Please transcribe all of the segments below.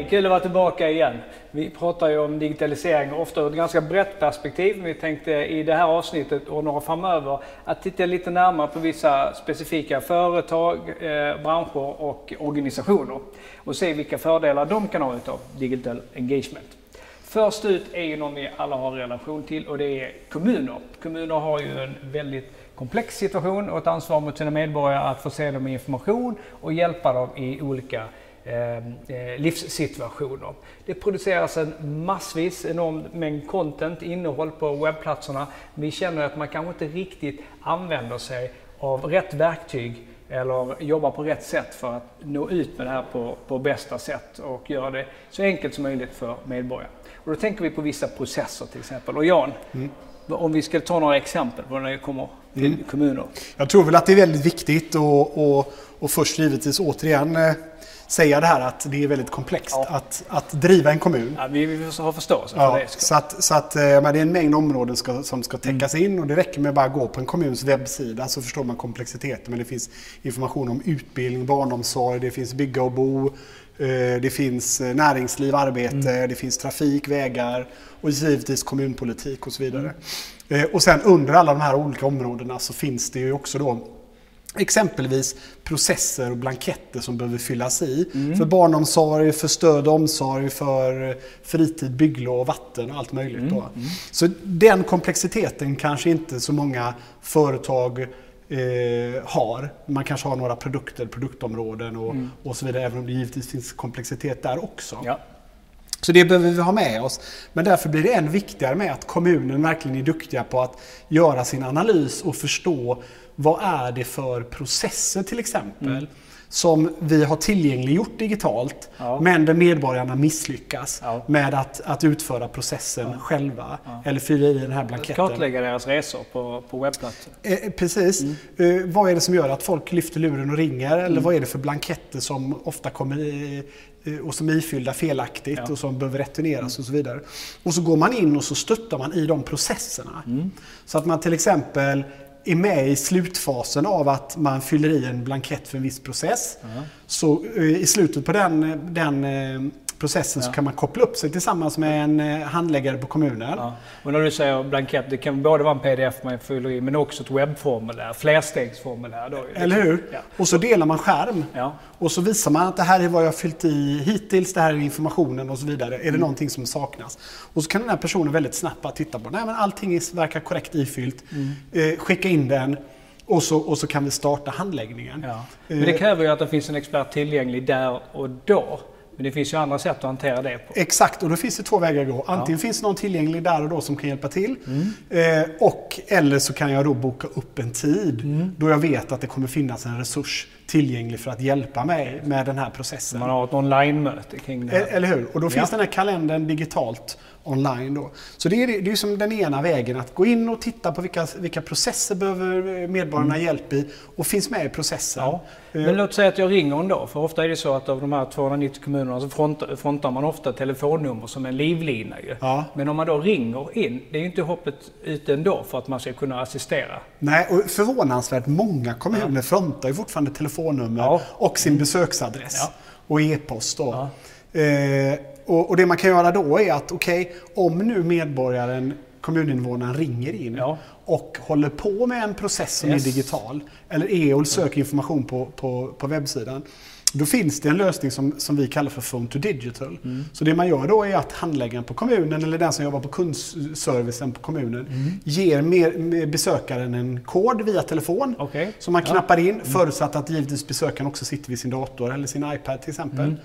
Hej! Kul att vara tillbaka igen. Vi pratar ju om digitalisering ofta ur ett ganska brett perspektiv. Vi tänkte i det här avsnittet och några framöver att titta lite närmare på vissa specifika företag, eh, branscher och organisationer och se vilka fördelar de kan ha utav digital engagement. Först ut är ju någon vi alla har relation till och det är kommuner. Kommuner har ju en väldigt komplex situation och ett ansvar mot sina medborgare att förse dem med information och hjälpa dem i olika livssituationer. Det produceras en massvis, enorm mängd content, innehåll på webbplatserna. Vi känner att man kanske inte riktigt använder sig av rätt verktyg eller jobbar på rätt sätt för att nå ut med det här på, på bästa sätt och göra det så enkelt som möjligt för medborgare. Och då tänker vi på vissa processer till exempel. Och Jan, mm. om vi ska ta några exempel på när det kommer till mm. kommuner. Jag tror väl att det är väldigt viktigt och, och, och först givetvis återigen eh, säga det här att det är väldigt komplext ja. att, att driva en kommun. Ja, vi, har förståelse för ja, det. Så att, så att, eh, men det är en mängd områden ska, som ska täckas mm. in och det räcker med att bara gå på en kommuns webbsida så förstår man komplexiteten. Men det finns information om utbildning, barnomsorg, det finns bygga och bo, eh, det finns näringsliv, arbete, mm. det finns trafik, vägar och givetvis kommunpolitik och så vidare. Mm. Och sen under alla de här olika områdena så finns det ju också då Exempelvis processer och blanketter som behöver fyllas i. Mm. För barnomsorg, för stöd och omsorg, för fritid, bygglov, vatten och allt möjligt. Mm. Då. Mm. Så den komplexiteten kanske inte så många företag eh, har. Man kanske har några produkter, produktområden och, mm. och så vidare. Även om det givetvis finns komplexitet där också. Ja. Så det behöver vi ha med oss. Men därför blir det än viktigare med att kommunen verkligen är duktiga på att göra sin analys och förstå vad är det för processer till exempel mm. som vi har tillgängliggjort digitalt ja. men där medborgarna misslyckas ja. med att, att utföra processen ja. själva eller fylla i den här blanketten. Kartlägga deras resor på, på webbplatsen. Eh, eh precis. Mm. Eh, vad är det som gör att folk lyfter luren och ringer? Eller mm. vad är det för blanketter som ofta kommer i, och som är ifyllda felaktigt ja. och som behöver returneras mm. och så vidare. Och så går man in och så stöttar man i de processerna. Mm. Så att man till exempel är med i slutfasen av att man fyller i en blankett för en viss process. Mm. Så eh, i slutet på den, den eh, processen ja. så kan man koppla upp sig tillsammans med en eh, handläggare på kommunen. Ja. Och när du säger blankett, det kan både vara en pdf man fyller i men också ett webbformulär, flerstegsformulär. Då. Eller hur? Ja. Och så delar man skärm. Och så visar man att det här är vad jag har fyllt i hittills, det här är informationen och så vidare. Är det mm. någonting som saknas? Och så kan den här personen väldigt snabbt titta på, nej men allting verkar korrekt ifyllt. Mm. Eh, skicka in den. Och så, och så kan vi starta handläggningen. Ja. Men det kräver ju att det finns en expert tillgänglig där och då. Men det finns ju andra sätt att hantera det på. Exakt, och då finns det två vägar att gå. Antingen ja. finns någon tillgänglig där och då som kan hjälpa till. Mm. Eh, och, eller så kan jag då boka upp en tid mm. då jag vet att det kommer finnas en resurs tillgänglig för att hjälpa mig med den här processen. Man har ett online-möte kring det. Här. Eller hur? Och då ja. finns den här kalendern digitalt online. Då. Så det är, det är som den ena vägen, att gå in och titta på vilka, vilka processer behöver medborgarna mm. hjälp i och finns med i processen. Ja. Men eh. låt säga att jag ringer ändå, för ofta är det så att av de här 290 kommunerna så frontar, frontar man ofta telefonnummer som en livlina. Ja. Men om man då ringer in, det är ju inte hoppet ute ändå för att man ska kunna assistera. Nej, och förvånansvärt många kommuner ja. frontar ju fortfarande telefonnummer ja. och sin besöksadress och e-post. Då. Eh, och, och, det man kan göra då är att okej, okay, om nu medborgaren, kommuninvånaren ringer in ja. och håller på med en process som yes. är digital eller EOL söker information på, på, på webbsidan. Då finns det en lösning som, som vi kallar för Phone to Digital. Mm. Så det man gör då är att handläggaren på kommunen eller den som jobbar på kundservicen på kommunen mm. ger mer, besökaren en kod via telefon. Okay. Som man knappar in, mm. förutsatt att givetvis besökaren också sitter vid sin dator eller sin iPad till exempel.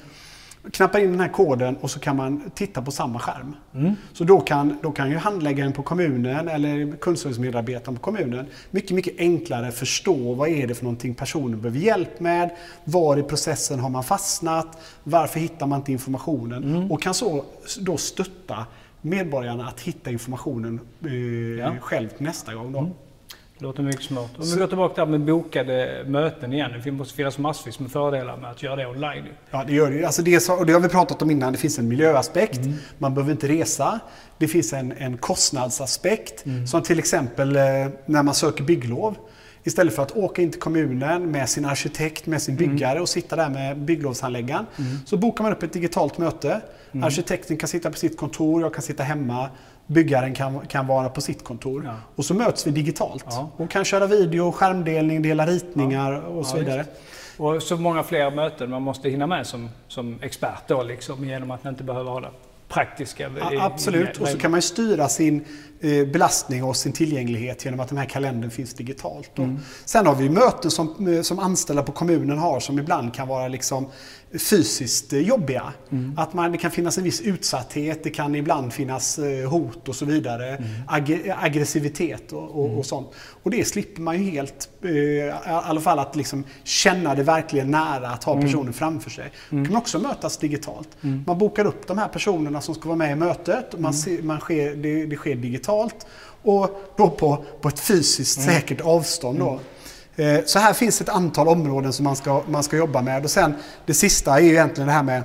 Knappar in den här koden och så kan man titta på samma skärm. Mm. Så då kan, då kan ju handläggaren på kommunen eller kundservicemedarbetaren på kommunen mycket, mycket enklare förstå vad är det för någonting personen behöver hjälp med. Var i processen har man fastnat? Varför hittar man inte informationen? Mm. Och kan så då stötta medborgarna att hitta informationen eh, ja. själv nästa gång. Då. Mm. Det låter mycket smart. Om vi går tillbaka till med bokade möten igen. Det måste finnas massvis med fördelar med att göra det online. Ja, det gör det. Alltså det, och det har vi pratat om innan. Det finns en miljöaspekt. Mm. Man behöver inte resa. Det finns en, en kostnadsaspekt. Mm. Som till exempel eh, när man söker bygglov. Istället för att åka in till kommunen med sin arkitekt, med sin byggare och sitta där med bygglovshandläggaren. Så bokar man upp ett digitalt möte. Arkitekten kan sitta på sitt kontor, jag kan sitta hemma. Byggaren kan, kan vara på sitt kontor. Ja. Och så möts vi digitalt. Ja. Och kan köra video, skärmdelning, dela ritningar och så Ja, vidare. Och så många fler möten man måste hinna med som, som expert då liksom, genom att man inte behöver ha det praktiska. Absolut. Och så kan man styra sin eh, belastning och sin tillgänglighet genom att den här kalendern finns digitalt. Mm. Sen har vi möten som, eh, som anställda på kommunen har som ibland kan vara liksom fysiskt eh, jobbiga. Mm. Att man, det kan finnas en viss utsatthet, det kan ibland finnas hot och så vidare. Mm. Ag- aggressivitet och, och, och sånt. Och det slipper man ju helt. I alla fall att liksom känna det verkligen nära, att ha Mm. personen framför sig. Då kan man också mötas digitalt. Man bokar upp de här personerna som ska vara med i mötet. Mm. Man ser, man sker, det, det sker digitalt och då på, på ett fysiskt Mm. säkert avstånd. Då. Eh, Så här finns ett antal områden som man ska, man ska jobba med. Och sen, det sista är ju egentligen det här med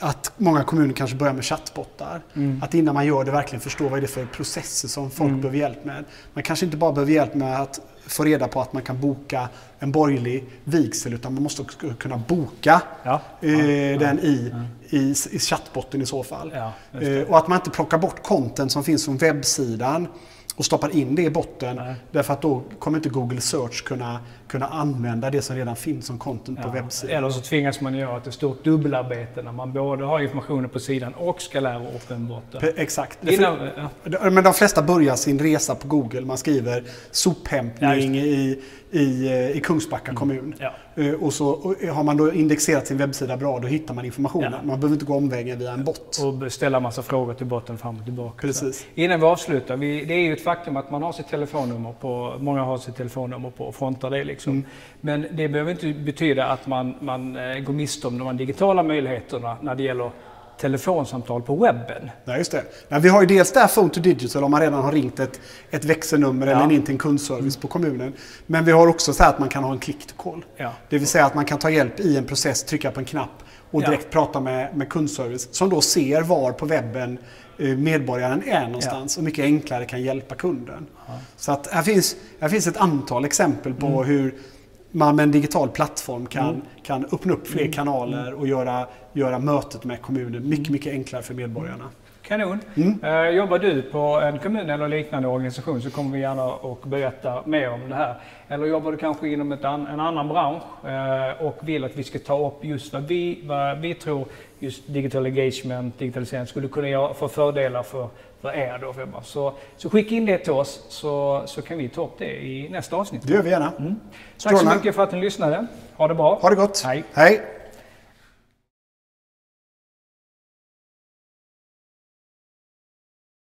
att många kommuner kanske börjar med chattbottar. Mm. Att innan man gör det verkligen förstå vad är det för processer som folk behöver hjälp med. Man kanske inte bara behöver hjälp med att få reda på att man kan boka en borgerlig vigsel utan man måste också kunna boka Ja. eh, den i, i, i chattbotten i så fall. Ja. Eh, och att man inte plockar bort content som finns från webbsidan och stoppar in det i botten. Nej. Därför att då kommer inte Google Search kunna, kunna använda det som redan finns som content på Ja. webbsidan. Eller så tvingas man göra ett stort dubbelarbete när man både har informationen på sidan och ska lära upp en botten. Exakt. Innan, ja. Men de flesta börjar sin resa på Google. Man skriver Ja, sophämtning just i, i, eh, i Kungsbacka kommun. Eh, Och så och har man då indexerat sin webbsida bra, då hittar man informationen. Ja. Man behöver inte gå omvägen via en bot. Och ställa massa frågor till botten fram och tillbaka. Precis. Innan vi avslutar, vi, det är ju ett faktum att man har sitt telefonnummer på, många har sitt telefonnummer på och frontar det liksom. Mm. Men det behöver inte betyda att man, man eh, går miste om de digitala möjligheterna när det gäller telefonsamtal på webben. Nej, just det. Nej, vi har ju dels det här Phone to Digital om man redan har ringt ett, ett växelnummer Ja. eller in till en kundservice på kommunen. Men vi har också så här att man kan ha en click to call. Ja. Det vill säga att man kan ta hjälp i en process, trycka på en knapp och Ja. direkt prata med, med kundservice som då ser var på webben eh, medborgaren är någonstans och mycket enklare kan hjälpa kunden. Så att här, finns, här finns ett antal exempel på Mm. hur man med en digital plattform kan, kan öppna upp fler Mm. kanaler och göra, göra mötet med kommunen mycket, mycket enklare för medborgarna. Kanon. Mm. Eh, jobbar du på en kommun eller liknande organisation så kommer vi gärna att berätta mer om det här. Eller jobbar du kanske inom an, en annan bransch eh, och vill att vi ska ta upp just vad vi, vad vi tror just digital engagement, digitalisering skulle kunna för fördelar för, för er. Då, för så, så skicka in det till oss så, så kan vi ta upp det i nästa avsnitt. Det gör vi gärna. Tack så mycket för att ni lyssnade. Ha det bra. Ha det gott. Hej. Hej.